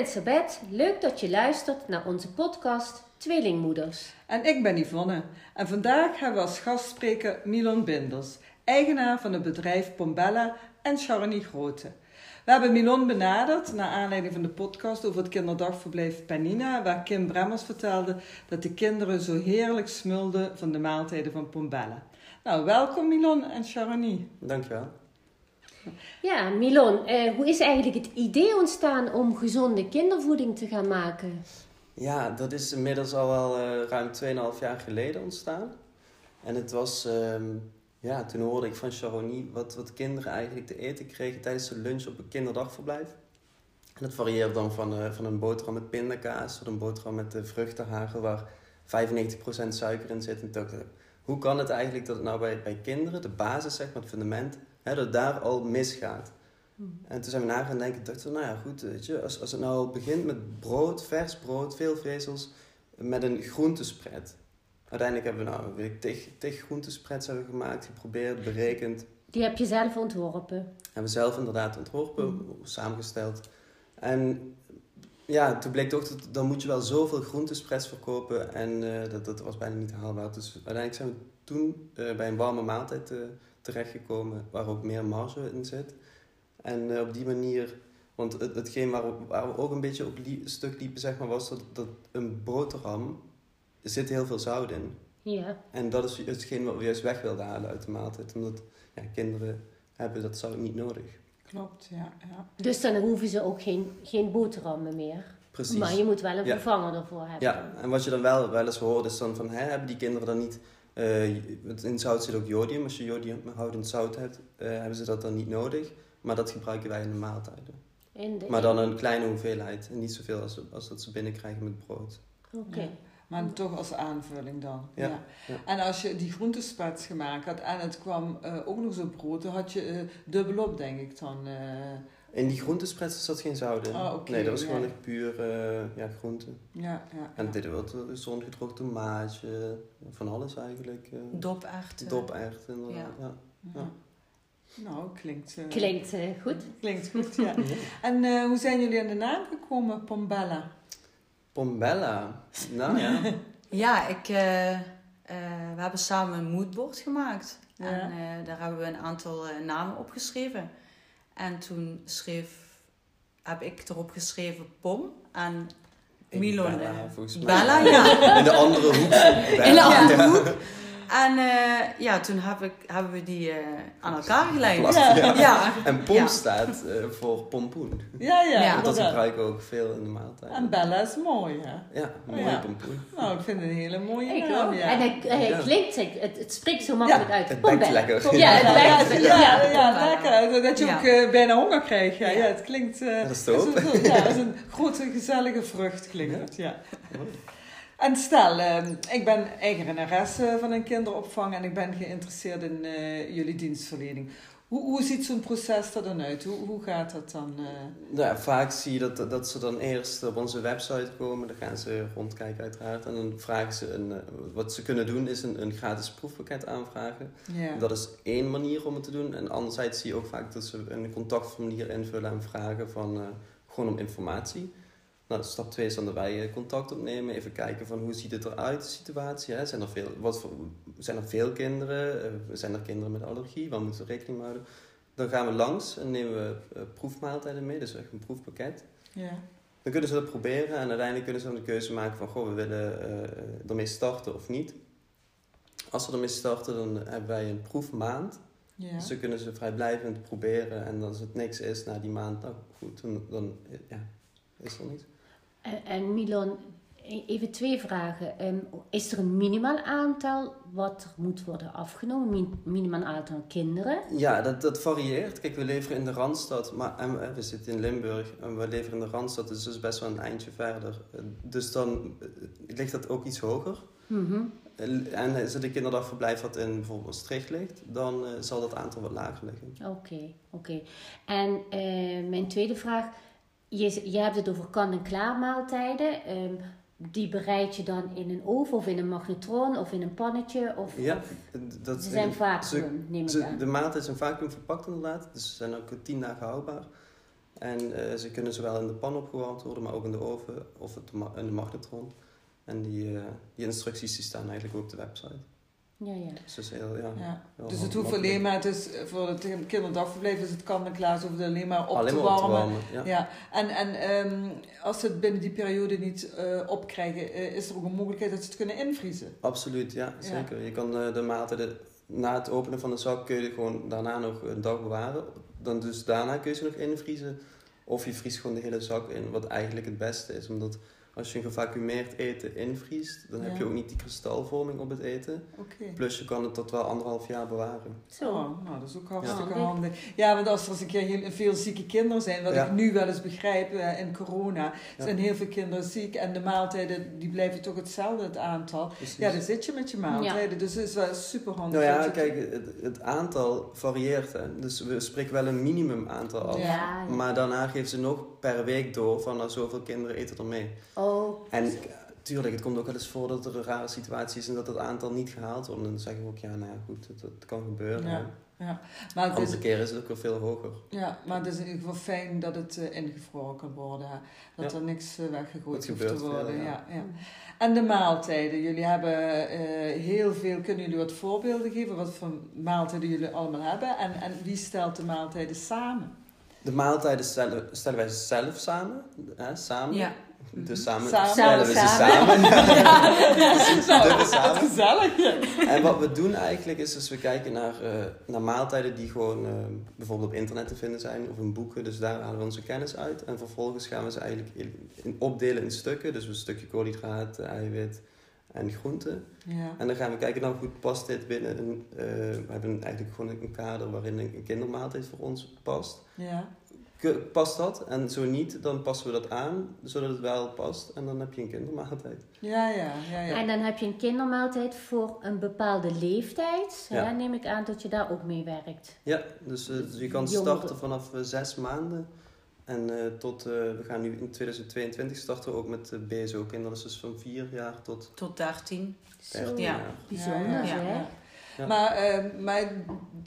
ben Sabet. Leuk dat je luistert naar onze podcast Tweelingmoeders. En ik ben Yvonne. En vandaag hebben we als gastspreker Milon Binders, eigenaar van het bedrijf Pombella en Charony Grote. We hebben Milon benaderd naar aanleiding van de podcast over het kinderdagverblijf Panina, waar Kim Bremmers vertelde dat de kinderen zo heerlijk smulden van de maaltijden van Pombella. Nou, welkom Milon en Charony. Dankjewel. Ja, Milon, eh, hoe is eigenlijk het idee ontstaan om gezonde kindervoeding te gaan maken? Ja, dat is inmiddels al wel uh, ruim 2,5 jaar geleden ontstaan. En het was, ehm, ja, toen hoorde ik van Charony wat, wat kinderen eigenlijk te eten kregen tijdens de lunch op een kinderdagverblijf. En dat varieert dan van, uh, van een boterham met pindakaas tot een boterham met uh, vruchtenhagel waar 95% suiker in zit. En hoe kan het eigenlijk dat het nou bij, bij kinderen, de basis zeg maar, het fundament, hè, dat daar al misgaat? En toen zijn we na gaan denken, dachten we, nou ja, goed, weet je, als, als het nou begint met brood, vers brood, veel vezels, met een groentespread. Uiteindelijk hebben we nou, weet ik, tig, tig groentespreads hebben we gemaakt, geprobeerd, berekend. Die heb je zelf ontworpen? Hebben we zelf inderdaad ontworpen, mm. samengesteld. En ja, toen bleek toch, dat, dan moet je wel zoveel groentespreads verkopen en uh, dat, dat was bijna niet haalbaar. Dus uiteindelijk zijn we toen uh, bij een warme maaltijd uh, terechtgekomen, waar ook meer marge in zit. En uh, op die manier, want het, hetgeen waar we, waar we ook een beetje op li stuk liepen, zeg maar, was dat, dat een boterham, er zit heel veel zout in. Ja. En dat is hetgeen wat we juist weg wilden halen uit de maaltijd. Omdat ja, kinderen hebben dat zout niet nodig. Klopt, ja. ja. Dus dan hoeven ze ook geen, geen boterhammen meer. Precies. Maar je moet wel een vervanger ervoor hebben. Ja, en wat je dan wel, wel eens hoort is dan van, hè, hebben die kinderen dan niet... Uh, in zout zit ook jodium. Als je jodiumhoudend zout hebt, uh, hebben ze dat dan niet nodig. Maar dat gebruiken wij in de maaltijden. In de, maar dan een kleine hoeveelheid. En niet zoveel als, als dat ze binnenkrijgen met brood. Oké. Ja. Maar toch als aanvulling dan. Ja. ja. En als je die groentespats gemaakt had en het kwam uh, ook nog zo brood, dan had je uh, dubbelop, denk ik dan. Uh... In die groentespreads zat geen zout in. Oh, okay, nee, dat was gewoon echt puur ja, groente. Ja, ja. En dit was zongedroogd tomaatje, van alles eigenlijk. Doperwten. Doperwten, inderdaad. Ja. ja. Nou, klinkt... Uh, klinkt uh, goed. Klinkt goed, ja. en uh, hoe zijn jullie aan de naam gekomen, Pombella? Pombella? Nou ja. ja, ik, we hebben samen een moodboard gemaakt. Ja. En daar hebben we een aantal namen opgeschreven. En toen schreef, heb ik erop geschreven Pom en Milon. Bella, volgens mij. Bella, ja. In de andere hoek. In de andere hoek. En uh, ja, toen heb ik, hebben we die uh, aan elkaar geleid. Ja. ja. ja. En pom ja. staat uh, voor pompoen. Ja, ja. Ja. Dat gebruiken we ook veel in de maaltijd. En Bella is mooi, hè? Ja, een mooie Ja. pompoen. Nou, ik vind het een hele mooie Ik naam, ook. ja. En hij, klinkt, het, het spreekt zo makkelijk uit. Het bekt lekker. Ja, het ja, bekt. ja, ja, Ja. lekker. Dat je Ja. ook eh, bijna honger krijgt. Ja, ja. Ja. het klinkt... eh, Dat is Ja, als een grote gezellige vrucht klinkt het, ja. En stel, eh, ik ben eigenaresse van een kinderopvang en ik ben geïnteresseerd in eh, jullie dienstverlening. Hoe, hoe ziet zo'n proces er dan uit? Hoe, hoe gaat dat dan? eh? Nou ja, vaak zie je dat, dat ze dan eerst op onze website komen. Dan gaan ze rondkijken uiteraard. En dan vragen ze, een, eh, wat ze kunnen doen is een, een gratis proefpakket aanvragen. ja. Dat is één manier om het te doen. En anderzijds zie je ook vaak dat ze een contactformulier invullen en vragen van eh, gewoon om informatie. Nou, stap 2 is dan dat wij eh, contact opnemen, even kijken van hoe ziet het eruit, de situatie. Hè? Zijn, er veel, wat voor, zijn er veel kinderen? Eh, zijn er kinderen met allergie? Waar moeten we rekening mee houden? Dan gaan we langs en nemen we eh, proefmaaltijden mee, dus echt een proefpakket. ja. Dan kunnen ze dat proberen en uiteindelijk kunnen ze dan de keuze maken van goh, we willen eh, ermee starten of niet. Als we ermee starten, dan hebben wij een proefmaand. ja. Dus dan kunnen ze vrijblijvend proberen en als het niks is na die maand, nou goed, dan, dan ja, is er niets. En, en Milon, e- even twee vragen. Ehm, is er een minimaal aantal wat er moet worden afgenomen? Min, minimaal aantal kinderen? Ja, dat, dat varieert. Kijk, we leveren in de Randstad, maar en we, we zitten in Limburg en we leveren in de Randstad, dus dat is best wel een eindje verder. Eh, Dus dan eh, ligt dat ook iets hoger. Mhm. Eh, En als het een kinderdagverblijf wat in bijvoorbeeld Maastricht ligt, dan eh, zal dat aantal wat lager liggen. Oké, oké. En eh, mijn tweede vraag. Je, je hebt het over kan-en-klaar maaltijden. Ehm, die bereid je dan in een oven of in een magnetron of in een pannetje? Of, Ja, of- dat, ze zijn ze- vacuüm, neem ik ze- aan. De maaltijd is in vacuüm verpakt inderdaad, dus ze zijn ook tien dagen houdbaar. En eh, ze kunnen zowel in de pan opgewarmd worden, maar ook in de oven of het in de magnetron. En die, eh, die instructies die staan eigenlijk ook op de website. Ja, ja. Dus dat is heel, ja. Dus het hoeft alleen maar, het is, voor het kinderdagverblijf is het kan en klaar, ze hoeven het alleen maar op Alleen te maar op te warmen. warmen. Ja. Ja, en, en ehm, als ze het binnen die periode niet eh, opkrijgen, eh, is er ook een mogelijkheid dat ze het kunnen invriezen? Absoluut, ja, Ja. zeker. Je kan eh, de maaltijden na het openen van de zak kun je gewoon daarna nog een dag bewaren. Dan dus daarna kun je ze nog invriezen. Of je vriest gewoon de hele zak in, wat eigenlijk het beste is. Omdat als je een gevacumeerd eten invriest, dan heb je ook niet die kristalvorming op het eten. Oké. Plus je kan het tot wel anderhalf jaar bewaren. Zo. Oh, nou, dat is ook hartstikke Ja. handig. Ja, want als er eens een keer heel, veel zieke kinderen zijn, wat Ja. ik nu wel eens begrijp eh, in corona, Ja. zijn heel veel kinderen ziek en de maaltijden die blijven toch hetzelfde, het aantal. Precies. Ja, dan zit je met je maaltijden, dus het is wel super handig. Nou ja, dat kijk, het, het aantal varieert. Hè. Dus we spreken wel een minimum aantal af. Ja, ja. Maar daarna geven ze nog per week door van nou, zoveel kinderen eten er mee. Oh, En tuurlijk, het komt ook wel eens voor dat er een rare situatie is en dat het aantal niet gehaald wordt. En dan zeggen we ook, ja, nou ja, goed, het, het kan gebeuren. Ja, ja. Maar het is, keren is het ook wel veel hoger. ja, maar het is in ieder geval fijn dat het eh, ingevroren kan worden. hè. Dat Ja. er niks eh, weggegooid Dat hoeft te veel, worden. ja. ja. Ja, En de maaltijden. Jullie hebben eh, heel veel. Kunnen jullie wat voorbeelden geven? Wat voor maaltijden jullie allemaal hebben? En, en wie stelt de maaltijden samen? De maaltijden stellen, stellen wij zelf samen. Hè, samen. Ja. Dus samen, Samen. stellen we ze Samen. samen. Samen. gezellig. ja. En wat we doen eigenlijk is, dus we kijken naar, eh, naar maaltijden die gewoon eh, bijvoorbeeld op internet te vinden zijn of in boeken. Dus daar halen we onze kennis uit. En vervolgens gaan we ze eigenlijk in, in- opdelen in stukken. Dus een stukje koolhydraat, eiwit en groente. Ja. En dan gaan we kijken, nou goed, past dit binnen een... eh, we hebben eigenlijk gewoon een kader waarin een kindermaaltijd voor ons past. Ja. Past dat? En zo niet, dan passen we dat aan, zodat het wel past. En dan heb je een kindermaaltijd. Ja, ja, ja, ja. En dan heb je een kindermaaltijd voor een bepaalde leeftijd. Ja. Neem ik aan dat je daar ook mee werkt. Ja, dus, eh, dus je kan Jongeren. starten vanaf eh, zes maanden. En eh, tot, eh, we gaan nu in 2022 starten we ook met de BSO-kinderen. Dus van vier jaar tot Tot 13. Zo 13 Ja. jaar. bijzonder, Ja. Maar, eh, maar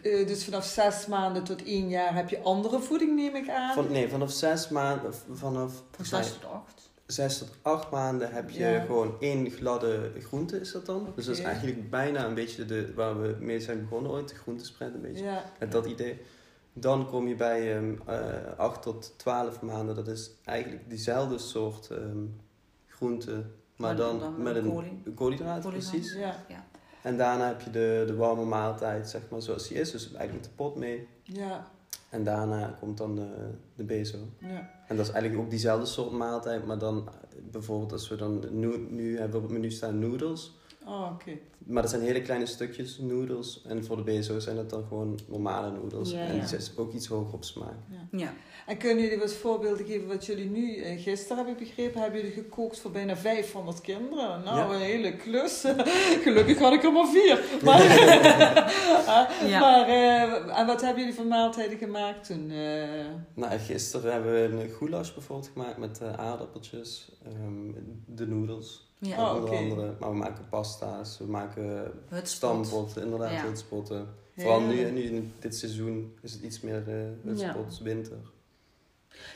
eh, dus vanaf zes maanden tot één jaar heb je andere voeding, neem ik aan? Van, nee, vanaf zes maanden, vanaf Van 6 tot 8. zes tot acht maanden heb je Ja. gewoon één gladde groente is dat dan. Dus dat is eigenlijk bijna een beetje de, waar we mee zijn begonnen ooit, de groentespread een beetje. Ja. Met dat idee. Dan kom je bij ehm 8 tot 12 maanden. Dat is eigenlijk diezelfde soort ehm groente, maar dan, dan met een koolhy- koolhydraat, koolhydraat. precies. Ja. En daarna heb je de, de warme maaltijd, zeg maar, zoals die is. Dus eigenlijk met de pot mee. Ja. En daarna komt dan de, de bezo. Ja. En dat is eigenlijk ook diezelfde soort maaltijd, maar dan eh, bijvoorbeeld als we dan nu, nu hebben we op het menu staan noodles. Oh, oké. Maar dat zijn hele kleine stukjes noodles. En voor de bezo zijn dat dan gewoon normale noodles. Ja, en ja. die is ook iets hoger op smaak. Ja. En kunnen jullie wat voorbeelden geven wat jullie nu, eh, gisteren heb ik begrepen, hebben jullie gekookt voor bijna 500 kinderen? Nou, Ja. een hele klus. Gelukkig had ik er maar vier. Maar, Ah, Ja. maar eh, en wat hebben jullie voor maaltijden gemaakt toen? eh? Nou, gisteren hebben we een goulash bijvoorbeeld gemaakt met eh, aardappeltjes, ehm, de noedels, Ja. Oh, onder andere. Maar we maken pasta's, we maken stampotten, inderdaad, Ja. hutspotten. Vooral nu, nu in dit seizoen is het iets meer uh, winter.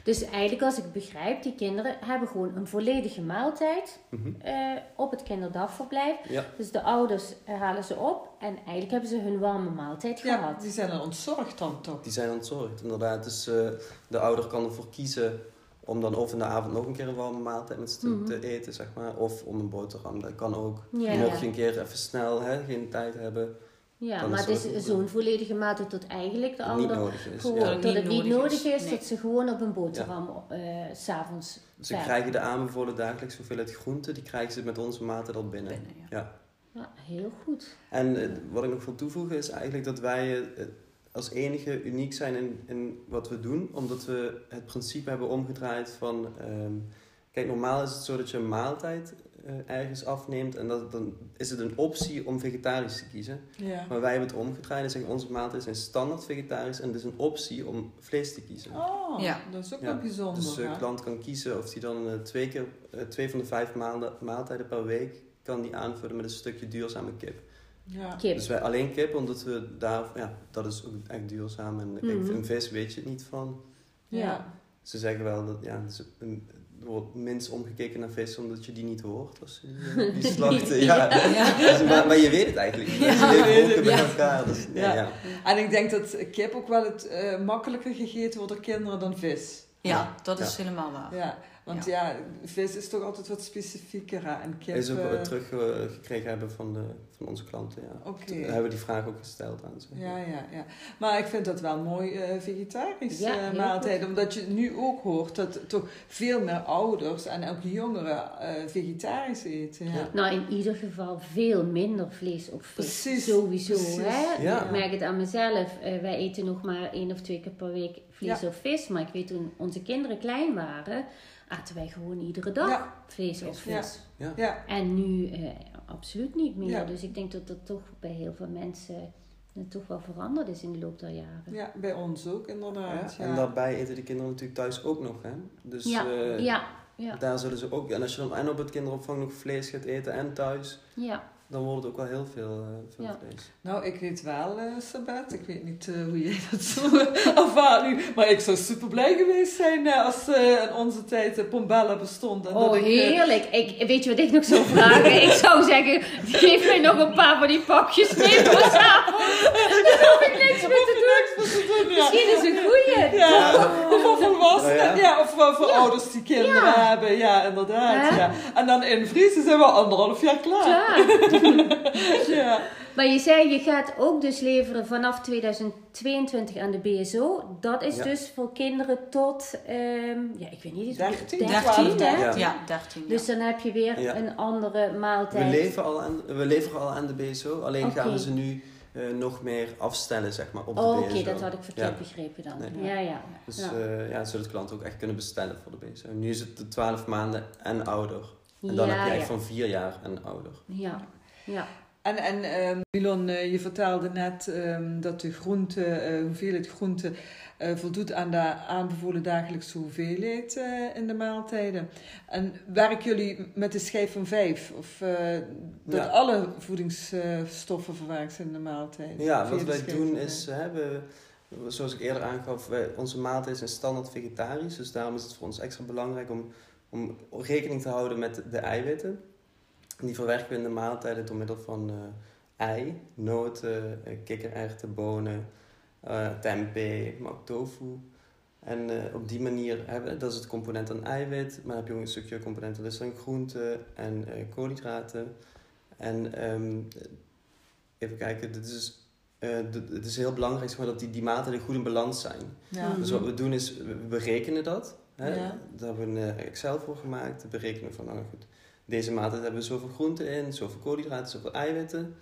Dus eigenlijk, als ik het begrijp, die kinderen hebben gewoon een volledige maaltijd Mhm. eh, op het kinderdagverblijf. Ja, Dus de ouders eh, halen ze op en eigenlijk hebben ze hun warme maaltijd Ja, gehad. die zijn dan ontzorgd dan toch? die zijn ontzorgd, inderdaad. Dus eh, de ouder kan ervoor kiezen om dan of in de avond nog een keer een warme maaltijd met ze te, Mhm. te eten, zeg maar. Of om een boterham, dat kan ook. Ja, Mocht ja. je een keer even snel hè, geen tijd hebben, Ja, maar het is zo'n volledige maaltijd tot eigenlijk de is. gewoon Ja. niet het niet nodig is. Nee. dat ze gewoon op een boterham eh, s s'avonds. Ze krijgen de aanbevolen dagelijks hoeveelheid groente, die krijgen ze met onze maaltijd al binnen. binnen. Ja. Ja, heel goed. En eh, wat ik nog wil toevoegen is eigenlijk dat wij eh, als enige uniek zijn in, in wat we doen, omdat we het principe hebben omgedraaid van. ehm, kijk, normaal is het zo dat je een maaltijd eh, ergens afneemt en dat, dan is het een optie om vegetarisch te kiezen. Ja. Maar wij hebben het omgedraaid en zeggen onze maaltijden zijn standaard vegetarisch en het is een optie om vlees te kiezen. Oh, Ja. dat is ook Ja, wel bijzonder. Dus de klant kan kiezen of hij dan eh, twee, keer, eh, twee van de vijf maaltijden per week kan die aanvullen met een stukje duurzame kip. Ja. Kip. Dus wij alleen kip, omdat we daar, ja, dat is ook echt duurzaam. En Mhm. in vis weet je het niet van. Ja. Ja. ze zeggen wel dat ja, dus een- er wordt minst omgekeken naar vis omdat je die niet hoort als je eh, die slachten. Ja. Dus, maar, maar je weet het eigenlijk niet. Ja. Ze leven Je weet ook het, met ja. elkaar. Dus, nee, Ja. ja. En ik denk dat kip ook wel het eh, makkelijker gegeten wordt door kinderen dan vis. Ja, dat is helemaal waar. Ja, want ja. vis is toch altijd wat specifieker. hè, En kip... Is ook wat teruggekregen hebben van, de, van onze klanten. Ja. Oké. Hebben we die vraag ook gesteld aan ze. Ja, ja, ja. Maar ik vind dat wel mooi eh vegetarisch Ja, eh, maaltijd. Omdat je nu ook hoort dat toch veel meer ouders en ook jongeren eh, vegetarisch eten. Ja. Nou, in ieder geval veel minder vlees of vis. Precies, Sowieso, precies. hè. Ja. Ik merk het aan mezelf. Wij eten nog maar één of twee keer per week vlees Ja. of vis. Maar ik weet toen onze kinderen klein waren, aten wij gewoon iedere dag Ja. vlees of Ja. vis. Ja. En nu eh, absoluut niet meer. Ja. Dus ik denk dat dat toch bij heel veel mensen het toch wel veranderd is in de loop der jaren. ja, bij ons ook inderdaad. Ja, Ja. En daarbij eten de kinderen natuurlijk thuis ook nog. Hè? Dus ja, eh, ja, ja, daar zullen ze ook... En als je dan en op het kinderopvang nog vlees gaat eten en thuis... ja. Dan wordt het ook wel heel veel, eh, veel Ja. vlees. Nou, ik weet wel, eh Sabet, ik weet niet eh, hoe jij dat zo ervaart nu, maar ik zou super blij geweest zijn eh, als eh, in onze tijd de Pombella bestond. En dat Oh, ik, heerlijk. Ik, weet je wat ik nog zou vragen? ik zou zeggen, geef mij nog een paar van die pakjes mee voor s'avonds. Daar hoef ik niks meer te doen. niks meer te doen, ja. Misschien is een goeie. Ja, of voor volwassenen, ja. ja. of voor, ouders die kinderen Ja. hebben, ja, inderdaad. En dan invriezen zijn we anderhalf jaar klaar. Klaar. Ja. Maar je zei, je gaat ook dus leveren vanaf 2022 aan de BSO. Dat is Ja. dus voor kinderen tot, ehm, ja, ik weet niet eens. 13, 13, hè? Ja. Ja, 13. Ja. Dus dan heb je weer Ja. een andere We, maaltijd. leven al aan, we leveren al aan de BSO, alleen gaan we ze nu eh, nog meer afstellen zeg maar, op de Oh, BSO. Oké, dat had ik verkeerd Ja. begrepen dan. Nee. Ja, ja. Dus ja. eh, ja, zodat klanten ook echt kunnen bestellen voor de BSO. Nu is het de 12 maanden en ouder. En dan ja, heb je echt ja. van 4 jaar en ouder. Ja, ja. En, en ehm, Milon, eh, je vertelde net ehm, dat de groente, eh, hoeveelheid groente eh, voldoet aan de aanbevolen dagelijkse hoeveelheid eh, in de maaltijden. En werken jullie met de schijf van vijf? Of eh, dat Ja. alle voedingsstoffen verwerkt zijn in de maaltijd? Ja, wat wij doen is, hè, we, zoals ik eerder aangaf, wij, onze maaltijden zijn standaard vegetarisch. Dus daarom is het voor ons extra belangrijk om, om rekening te houden met de eiwitten. En die verwerken we in de maaltijden door middel van eh, ei, noten, eh, kikkererwten, bonen, eh, tempeh, maar ook tofu. En op die manier hebben we, dat is het component aan eiwit, maar dan heb je ook een stukje component, dat is dan groenten en koolhydraten. En ehm, even kijken, dit is, dit- het is heel belangrijk zeg maar, dat die, die maaltijden goed in balans zijn. Ja. Dus wat we doen is, we berekenen dat. Hè? Ja. Daar hebben we een Excel voor gemaakt. Berekenen van, nou goed, deze maaltijd hebben we zoveel groenten in, zoveel koolhydraten, zoveel eiwitten.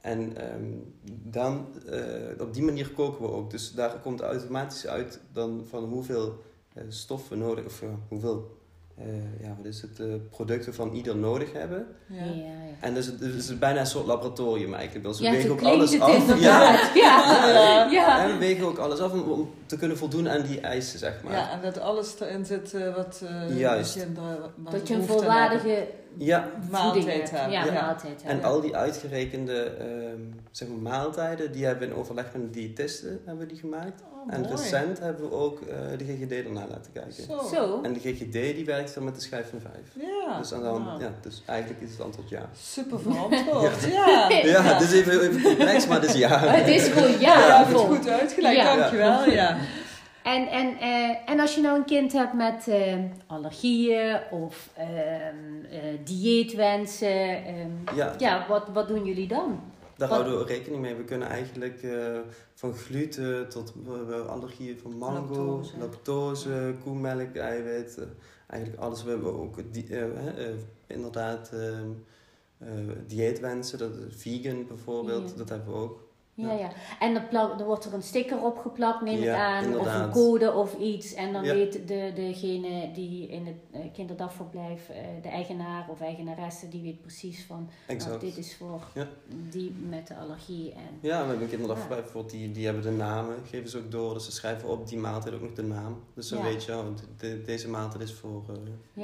En ehm, dan, eh, op die manier koken we ook. Dus daar komt automatisch uit dan van hoeveel eh, stof we nodig, of eh, hoeveel, eh, ja, wat is het, eh, producten van ieder nodig hebben. Ja. Ja, ja. En dus het het is bijna een soort laboratorium eigenlijk. Dus we Ja, wegen ook alles het af. Ja. Ja, ja. ja. en we wegen ook alles af om, om te kunnen voldoen aan die eisen, zeg maar. Ja, en dat alles erin zit eh, wat eh, Juist. de kinderen wat Dat je een volwaardige Ja, maaltijd voeding hebt. hebben. Ja, Ja. maaltijd en hebben. al die uitgerekende ehm, zeg maar maaltijden, die hebben we in overleg met de diëtisten hebben we die gemaakt. Oh, en mooi. recent hebben we ook eh, de GGD ernaar laten kijken. Zo. Zo. En de GGD die werkt dan met de schijf van 5. Ja. dus, dan, ja, dus eigenlijk is het antwoord ja. Super verantwoord. ja. Ja, het is even, even complex, maar het is ja. Het is gewoon Ja, ja. het vol. goed uitgelegd, Ja. dankjewel. Ja. En, en, eh, en als je nou een kind hebt met eh, allergieën of ehm, eh, dieetwensen, ehm, Ja, ja, wat, wat doen jullie dan? Daar Wat- houden we rekening mee. We kunnen eigenlijk eh, van gluten tot hebben allergieën van mango, Lactose. lactose, koemelk, eiwit. eh, eigenlijk alles. We hebben ook die, eh, eh, eh, inderdaad ehm, eh, dieetwensen, dat is vegan bijvoorbeeld, Ja. dat hebben we ook. Ja, Ja. En er, plak, er wordt er een sticker opgeplakt, neem ik aan, of een code of iets. En dan Ja. weet de, degene die in het eh, kinderdagverblijf, eh, de eigenaar of eigenaresse, die weet precies van, nou, dit is voor Ja. die met de allergie. En, Ja, we hebben een kinderdagverblijf bijvoorbeeld, die, die hebben de namen, geven ze ook door. Dus ze schrijven op die maaltijd ook nog de naam. Dus dan weet je, oh, de- deze maaltijd is voor eh,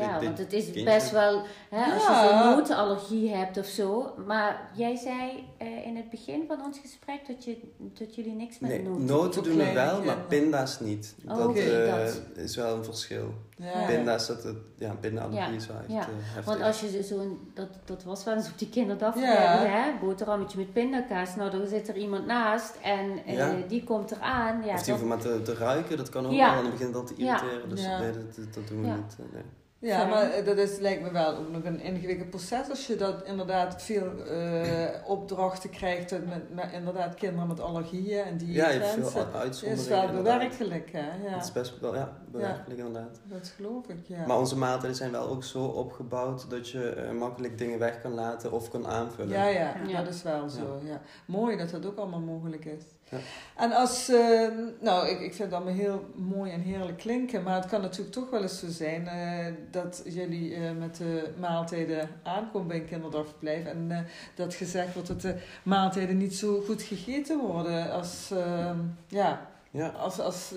ja, dit- want het is kindje. best wel, hè, als je zo'n notenallergie hebt of zo. Maar jij zei in het begin van ons gesprek dat, je, dat jullie niks met Nee, noten noten doen we wel, maar pinda's niet. Oh, dat eh, dat. is wel een verschil. Ja. Pinda's, dat het, ja, pindaallergie Ja, is wel echt ja. eh, heftig. Want als je zo'n, dat, dat was wel eens op die kinderdag, Ja. hè, boterhammetje met pindakaas. Nou, dan zit er iemand naast en eh, die komt eraan. Ja, of die hoeven maar te, te ruiken, dat kan ook Ja. wel. En dan begint dat te Ja. irriteren. Dus Ja. nee, dat, dat, doen we Ja. niet. nee. Ja, maar eh, dat is, lijkt me wel ook nog een ingewikkeld proces als je dat inderdaad veel eh, opdrachten krijgt met, met inderdaad kinderen met allergieën en die Ja, je hebt veel Het uitzonderingen. is wel bewerkelijk, hè? Ja, Het is best wel, ja, bewerkelijk inderdaad. dat geloof ik, ja. Maar onze maaltijden zijn wel ook zo opgebouwd dat je eh, makkelijk dingen weg kan laten of kan aanvullen. Ja, ja, Ja. dat is wel zo. Ja. Mooi dat dat ook allemaal mogelijk is. Ja. En als, eh, nou, ik, ik vind het allemaal heel mooi en heerlijk klinken, maar het kan natuurlijk toch wel eens zo zijn eh, dat jullie eh, met de maaltijden aankomen bij een kinderdagverblijf en eh, dat gezegd wordt dat de maaltijden niet zo goed gegeten worden als, eh, ja, Ja. als, als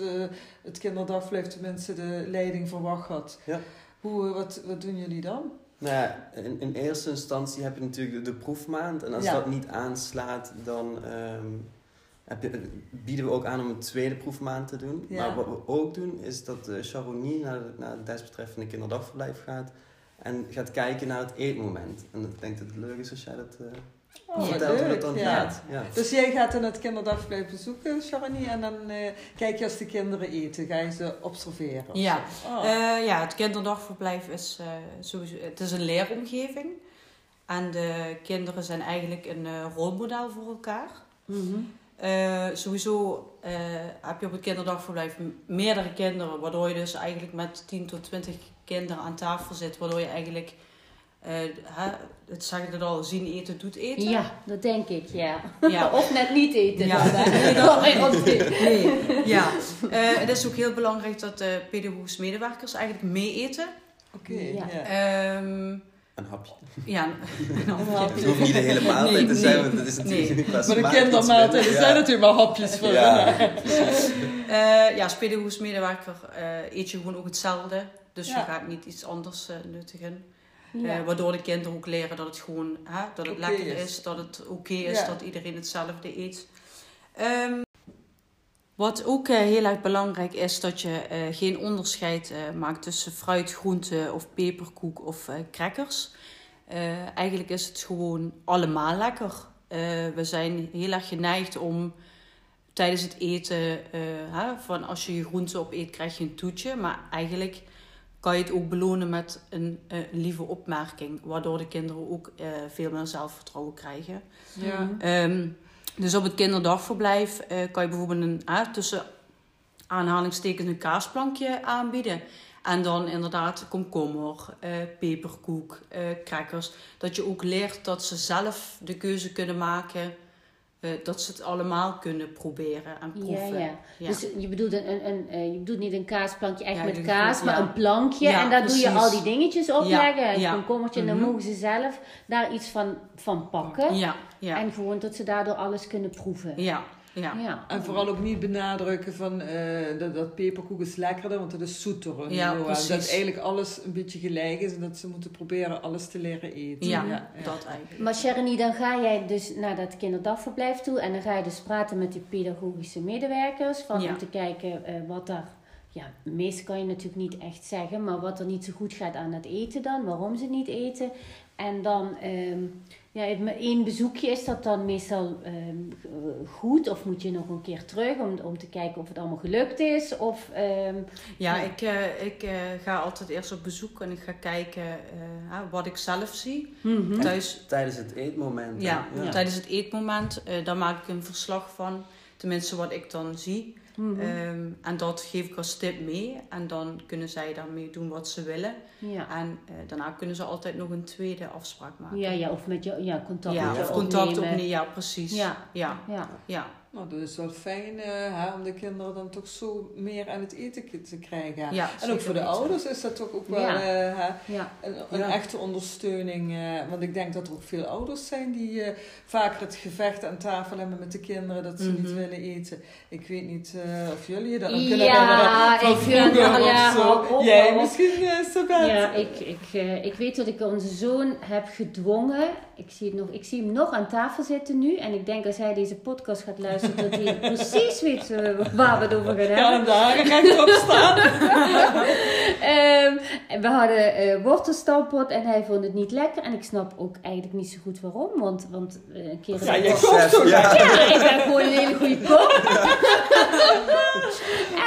het kinderdagverblijf tenminste de leiding verwacht had. Ja. Hoe, wat, wat doen jullie dan? Nou ja, in, in eerste instantie heb je natuurlijk de, de proefmaand. En als Ja. dat niet aanslaat, dan ehm, bieden we ook aan om een tweede proefmaand te doen. Ja. Maar wat we ook doen, is dat de Charonie naar, de- naar het desbetreffende kinderdagverblijf gaat. En gaat kijken naar het eetmoment. En ik denk dat het leuk is als jij dat eh, Oh, vertelt hoe leuk, dat dan ja. gaat. Ja. Dus jij gaat dan het kinderdagverblijf bezoeken, Charanie, en dan eh, kijk je als de kinderen eten, ga je ze observeren? Ja. Oh. Eh, ja, het kinderdagverblijf is eh, sowieso het is een leeromgeving. En de kinderen zijn eigenlijk een eh, rolmodel voor elkaar. Mhm. Eh, sowieso eh, heb je op het kinderdagverblijf meerdere kinderen, waardoor je dus eigenlijk met 10 tot 20 kinderen aan tafel zit, waardoor je eigenlijk, eh, hè, het zeg ik het al, zien eten doet eten. Ja, dat denk ik, ja. Ja. of net niet eten. Ja. dan, oké. Nee, ja. Eh, het is ook heel belangrijk dat de pedagogische medewerkers eigenlijk mee eten. Oké, Ja. ja. Ehm, Een hapje. ja, Een hapje. Het hoeft niet de hele maaltijd Nee, te zijn, nee, want het is natuurlijk nee. qua Maar de kindermaaltijden minder. zijn natuurlijk maar hapjes voor Ja. Eh, ja, eh, eet je gewoon ook hetzelfde. Dus Ja. je gaat niet iets anders eh, nuttigen. Ja. Eh, waardoor de kinderen ook leren dat het gewoon hè, dat het lekker is. is. dat het oké is, Ja. dat iedereen hetzelfde eet. Ehm, wat ook eh, heel erg belangrijk is, dat je eh, geen onderscheid eh, maakt tussen fruit, groente of peperkoek of crackers. Eigenlijk is het gewoon allemaal lekker. We zijn heel erg geneigd om tijdens het eten, van als je je groente opeet, krijg je een toetje. Maar eigenlijk kan je het ook belonen met een lieve opmerking, waardoor de kinderen ook veel meer zelfvertrouwen krijgen. Ja. Ehm, dus op het kinderdagverblijf eh, kan je bijvoorbeeld een, ah, tussen aanhalingstekens een kaasplankje aanbieden. En dan inderdaad komkommer, eh, peperkoek, eh, crackers. Dat je ook leert dat ze zelf de keuze kunnen maken. Eh, dat ze het allemaal kunnen proberen en proeven. ja. Ja. Dus je bedoelt, een, een, een, eh, je bedoelt niet een kaasplankje echt Ja, met kaas, maar een plankje. En daar doe je al die dingetjes opleggen. Een ja. komkommertje. En dan Mhm. mogen ze zelf daar iets van, van pakken. ja, ja, En gewoon dat ze daardoor alles kunnen proeven. ja, ja. Ja. En vooral ook niet benadrukken van eh, dat, dat peperkoek is lekkerder, want dat is zoeter. Ja, precies. Dat eigenlijk alles een beetje gelijk is en dat ze moeten proberen alles te leren eten. Ja, ja. dat eigenlijk. Maar Sharoni, dan ga jij dus naar dat kinderdagverblijf toe en dan ga je dus praten met die pedagogische medewerkers van Ja. om te kijken eh, wat daar, ja, meest kan je natuurlijk niet echt zeggen, maar wat er niet zo goed gaat aan het eten dan, waarom ze niet eten. En dan, ehm, ja, met één bezoekje is dat dan meestal ehm, eh, goed of moet je nog een keer terug om, om te kijken of het allemaal gelukt is? Of, ehm, Ja, ik, eh, ik eh, ga altijd eerst op bezoek en ik ga kijken eh, hè, wat ik zelf zie. mhm. Thuis, Tijdens het eetmoment. ja, Ja. tijdens het eetmoment, eh daar maak ik een verslag van. Tenminste, wat ik dan zie. Mhm. Ehm, en dat geef ik als tip mee. En dan kunnen zij daarmee doen wat ze willen. ja. En eh, daarna kunnen ze altijd nog een tweede afspraak maken. Ja, ja, of met je ja, contact Ja, met je of contact opnemen. opnemen. Ja, precies. Ja. ja, Ja. ja. Nou, dat is wel fijn eh, hè, om de kinderen dan toch zo meer aan het eten te krijgen. Ja, en ook voor de ouders is dat toch ook wel Ja. eh, hè, ja. een, een echte ondersteuning. eh, want ik denk dat er ook veel ouders zijn die vaker het gevecht aan tafel hebben met de kinderen dat ze niet Mhm. willen eten. Ik weet niet, of jullie dat nog kunnen Ja, ik vind- ja, hou op, Jij op. misschien, uh? Ja, ik, ik, ik weet dat ik onze zoon heb gedwongen. Ik zie, het nog, ik zie hem nog aan tafel zitten nu. En ik denk als hij deze podcast gaat luisteren, dat hij precies weet eh, waar we het over gaan hebben. Ja, en de haren rechtop staan. Ehm, we hadden eh wortelstampot en hij vond het niet lekker. En ik snap ook eigenlijk niet zo goed waarom. Want, want eh, een keer... Ja, je koopt toch Ja. Ja, ik ben gewoon een hele goede kok.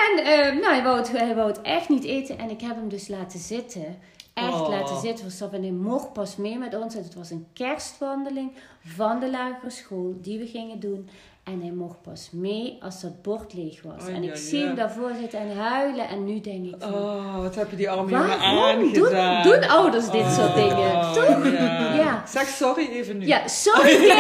en ehm, nou, hij wou, het, hij wou het echt niet eten. En ik heb hem dus laten zitten. Echt Oh. laten zitten. Stappen en hij mocht pas mee met ons. En het was een kerstwandeling van de lagere school die we gingen doen. En hij mocht pas mee als dat bord leeg was. Oh, en ik ja, zie ja. hem daarvoor zitten en huilen. En nu denk ik van... Oh, wat heb je die arme jongen Waarom doen, aangedaan. doen ouders dit soort Oh, dingen? Toch? Ja. Ja. Zeg sorry even nu. Ja, sorry.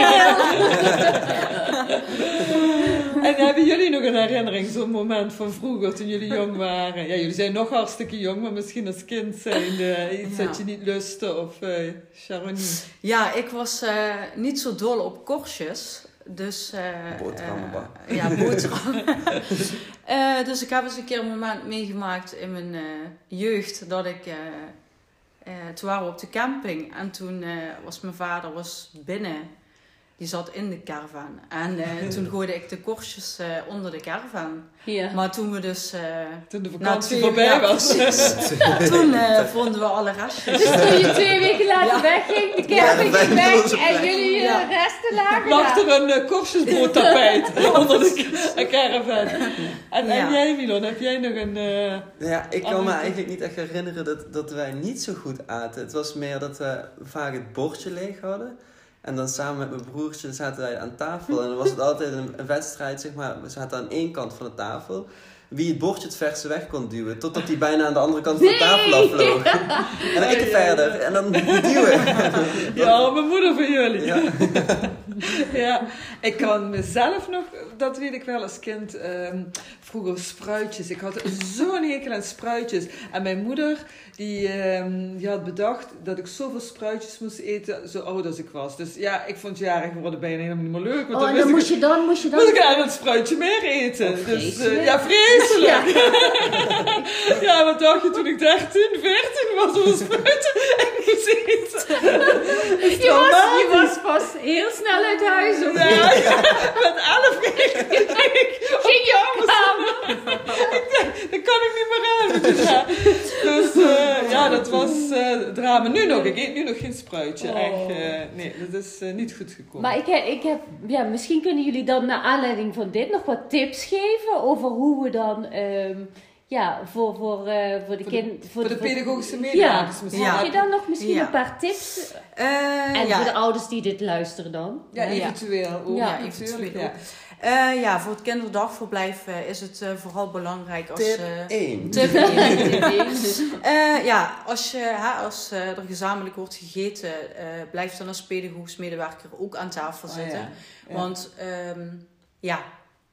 En hebben jullie nog een herinnering, zo'n moment van vroeger toen jullie jong waren? Ja, jullie zijn nog hartstikke jong, maar misschien als kind zijn eh, iets Ja. dat je niet lustte of uh, Sharonie. Ja, ik was eh, niet zo dol op korstjes. Dus, eh, Boterhammen eh, ja, boterhammen. Eh, dus ik heb eens een keer een moment meegemaakt in mijn eh, jeugd dat ik... eh, eh, toen waren we op de camping en toen eh, was mijn vader was binnen. Die zat in de caravan. En eh, toen gooide ik de korstjes eh, onder de caravan. Ja. Maar toen we dus... eh, Toen de na vakantie twee- voorbij ja, was. toen eh, vonden we alle restjes. Dus toen je twee weken later Ja. wegging, de camping wij ging weg en jullie Ja. resten lagen Lag er een uh, korstjesbroodtapijt onder de ca- caravan. En, jij, Milon, heb jij nog een... Ja, ik kan me eigenlijk niet echt herinneren dat, dat wij niet zo goed aten. Het was meer dat we vaak het bordje leeg hadden. En dan samen met mijn broertje zaten wij aan tafel. En dan was het altijd een, een wedstrijd, zeg maar. We zaten aan één kant van de tafel. Wie het bordje het verste weg kon duwen. Totdat hij bijna aan de andere kant van de Nee! tafel afvloog. En dan ik er verder. En dan duwen. Ja, mijn moeder van jullie. Ja. Ja, ik kan mezelf nog, dat weet ik wel als kind, ehm, vroeger spruitjes. Ik had zo'n hekel aan spruitjes. En mijn moeder, die, ehm, die had bedacht dat ik zoveel spruitjes moest eten, zo oud als ik was. Dus ja, ik vond jarig worden bijna helemaal niet meer leuk. Want Oh, dan dan ik, moest je dan, moest je dan... moest ik spruitje meer eten. Oh, dus eh, ja, vreselijk. Ja. Ja, wat dacht je toen ik 13, 14 was om een spruitje gezeten? Je was, je was pas heel snel uit huis. Of Ja, met 11 ging ik ging je kamer? Dat kan ik niet meer aan. Dus ja, eh, ja dat was eh drama. Nu nog, ik eet nu nog geen spruitje. Oh. Echt, eh, nee, dat is niet goed gekomen. Maar ik heb, ik heb, ja, misschien kunnen jullie dan naar aanleiding van dit nog wat tips geven over hoe we dan, ehm, ja, voor, voor, eh, voor de Voor de- kind... voor de pedagogische Ja, medewerkers misschien. Ja. heb je dan nog misschien Ja. een paar tips? Eh, En ja, voor de ouders die dit luisteren dan? Ja, eventueel ook. Ja, natuurlijk. eventueel Ja. ook. Eh, ja, voor het kinderdagverblijf is het vooral belangrijk als... Tip eh, 1. tip één. Tip één, dus- Eh, ja, als, je, hè, als eh, er gezamenlijk wordt gegeten, eh blijf dan als pedagogisch medewerker ook aan tafel Oh, zitten. ja. Ja. Want ehm, ja,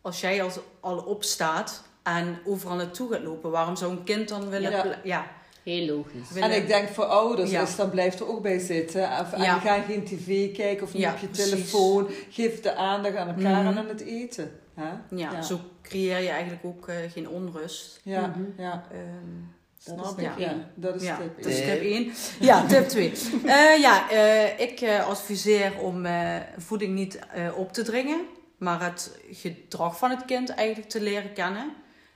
als jij al, al opstaat en overal naartoe gaat lopen, waarom zou een kind dan willen... Ja. ja Heel logisch. willen- En ik denk voor ouders Ja. is dan blijf er ook bij zitten. Of, en Ja. ga geen tv kijken of niet Ja, op je precies. telefoon. Geef de aandacht aan elkaar Mhm. en aan het eten. Hè? ja, Ja. zo creëer je eigenlijk ook eh, geen onrust. Ja, Mhm. ja. Ehm, Dat Snap is ja. één. Dat is ja, tip dat is tip 1. Ja, tip 2. Eh, ja, eh, ik eh, adviseer om eh, voeding niet eh, op te dringen, maar het gedrag van het kind eigenlijk te leren kennen.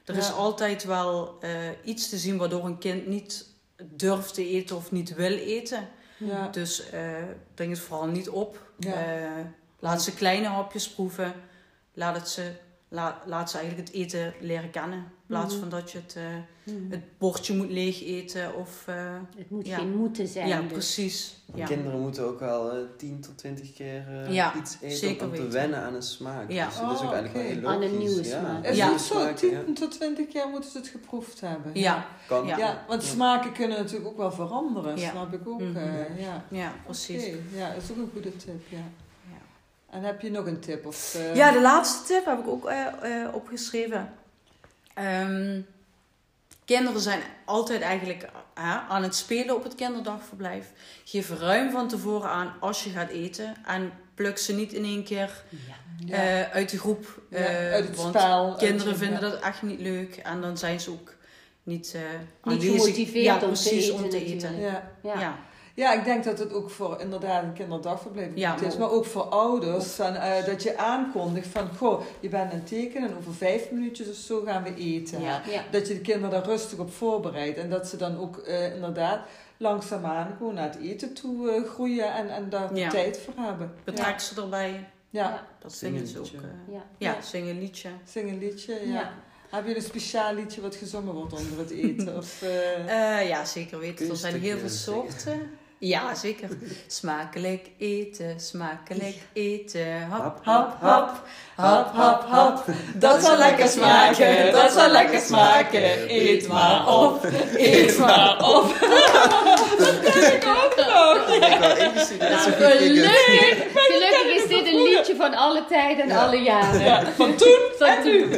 Er is altijd wel eh, iets te zien waardoor een kind niet durft te eten of niet wil eten. Ja. Dus eh dring het vooral niet op. Eh, laat ze kleine hapjes proeven. Laat, het ze, la- laat ze eigenlijk het eten leren kennen. In plaats Mhm. van dat je het, eh, Mhm. het bordje moet leeg eten. Of, eh, Het moet Ja. geen moeten zijn. ja, dus. precies. Ja. Kinderen moeten ook wel eh 10 tot 20 keer eh, Ja, iets eten zeker om te weten. wennen aan een smaak. Ja. Dus dat is ook Oh, eigenlijk wel oké. heel Aan logisch. een nieuwe ja. smaak. Is Ja. het zo? Smaak, 10 ja. tot 20 jaar moeten ze het geproefd hebben. Ja. Kan. Ja. Ja, want smaken kunnen natuurlijk ook wel veranderen, Ja. snap ik ook. Mhm. eh, ja. Ja, precies. Ja, dat is ook een goede tip, ja. Ja. En heb je nog een tip? Of, eh, Ja, de laatste tip heb ik ook eh, eh, opgeschreven. Ehm, kinderen zijn altijd eigenlijk aan het spelen op het kinderdagverblijf. Geef ruim van tevoren aan als je gaat eten. En pluk ze niet in één keer Ja. Eh, uit de groep. Ja, uit het want spel. Kinderen uit- vinden ja. dat echt niet leuk en dan zijn ze ook niet, eh Niet aanwezig. gemotiveerd ja, om te precies, eten om te natuurlijk. eten. Ja. Ja. Ik denk dat het ook voor inderdaad een kinderdagverblijf Ja, is. maar ook voor ouders. Van, eh, dat je aankondigt van, goh, je bent aan het tekenen en over vijf minuutjes of zo gaan we eten. Ja. Ja. Dat je de kinderen daar rustig op voorbereidt. En dat ze dan ook eh, inderdaad langzaamaan gewoon naar het eten toe eh, groeien en, en daar Ja. tijd voor hebben. Betrek ze erbij. Ja, Ja. Dat Zing vinden een ze ook. Ja. ja, Ja. zing een liedje. zing een liedje. Ja. Ja. Heb je een speciaal liedje wat gezongen wordt onder het eten? Of, eh, Eh, ja, zeker weten. Er zijn heel veel soorten. Ja, zeker. Smakelijk eten, smakelijk eten. Hap, Hap, hap, hap. Hap, hap. Dat zal lekker smaken, dat zal lekker smaken. Eet maar op, eet maar op. Dat ken ik ook nog. Ingestudeerd. Nou, gelukkig, gelukkig is dit een liedje van alle tijden en alle jaren. Ja, van toen en nu.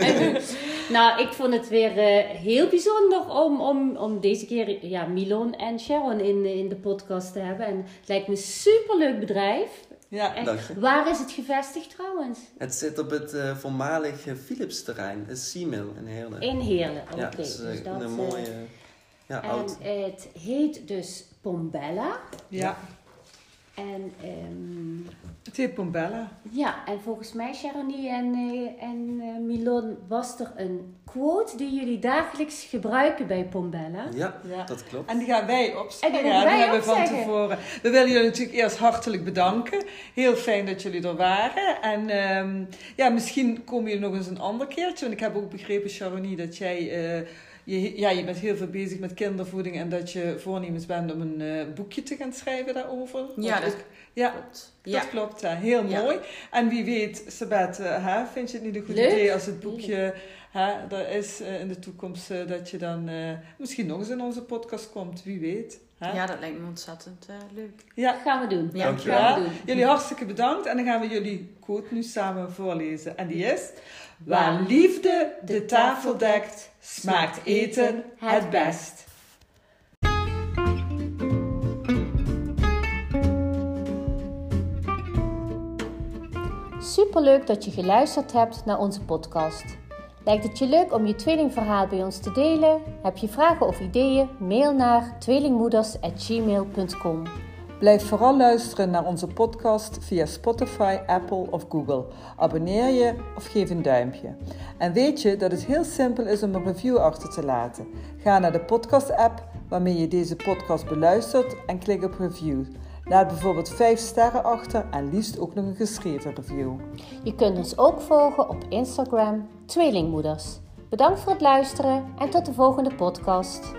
Nou, ik vond het weer eh, heel bijzonder om, om, om deze keer ja, Milon en Sharon in, in de podcast te hebben. En het lijkt me een superleuk bedrijf. Ja, Echt. Dank je. Waar is het gevestigd trouwens? Het zit op het eh, voormalige Philips-terrein, het Seamill in Heerlen. In Heerlen. Oké. ja, is eh, dus dat, een eh, mooie, ja, oud. En het heet dus Pombella. ja. En ehm, Pombella. ja, en volgens mij, Sharonie en, eh, en eh, Milon, was er een quote die jullie dagelijks gebruiken bij Pombella. Ja, Ja. dat klopt. En die gaan wij opzeggen. En die gaan wij hebben we van tevoren. We willen jullie natuurlijk eerst hartelijk bedanken. Heel fijn dat jullie er waren. En ehm, ja, misschien komen jullie nog eens een ander keertje. Want ik heb ook begrepen, Sharonie, dat jij... eh, je, ja, je bent heel veel bezig met kindervoeding en dat je voornemens bent om een eh, boekje te gaan schrijven daarover. Ja, dat ook- ja, klopt. dat Ja. klopt. hè. Heel Ja. mooi. En wie weet, Sabette, hè, vind je het niet een goed Leuk. idee als het boekje hè, er is eh, in de toekomst, eh, dat je dan eh, misschien nog eens in onze podcast komt. Wie weet. Hè? ja, dat lijkt me ontzettend eh, leuk. Ja, Dat gaan we doen. Ja, dat gaan we doen. Jullie hartstikke bedankt en dan gaan we jullie quote nu samen voorlezen. En die is: Waar liefde de tafel dekt, smaakt eten het best. Superleuk dat je geluisterd hebt naar onze podcast. Lijkt het je leuk om je tweelingverhaal bij ons te delen? Heb je vragen of ideeën? Mail naar tweelingmoeders@gmail.com. Blijf vooral luisteren naar onze podcast via Spotify, Apple of Google. Abonneer je of geef een duimpje. En weet je dat het heel simpel is om een review achter te laten? Ga naar de podcast-app waarmee je deze podcast beluistert en klik op review. Laat bijvoorbeeld 5 sterren achter en liefst ook nog een geschreven review. Je kunt ons ook volgen op Instagram Tweelingmoeders. Bedankt voor het luisteren en tot de volgende podcast.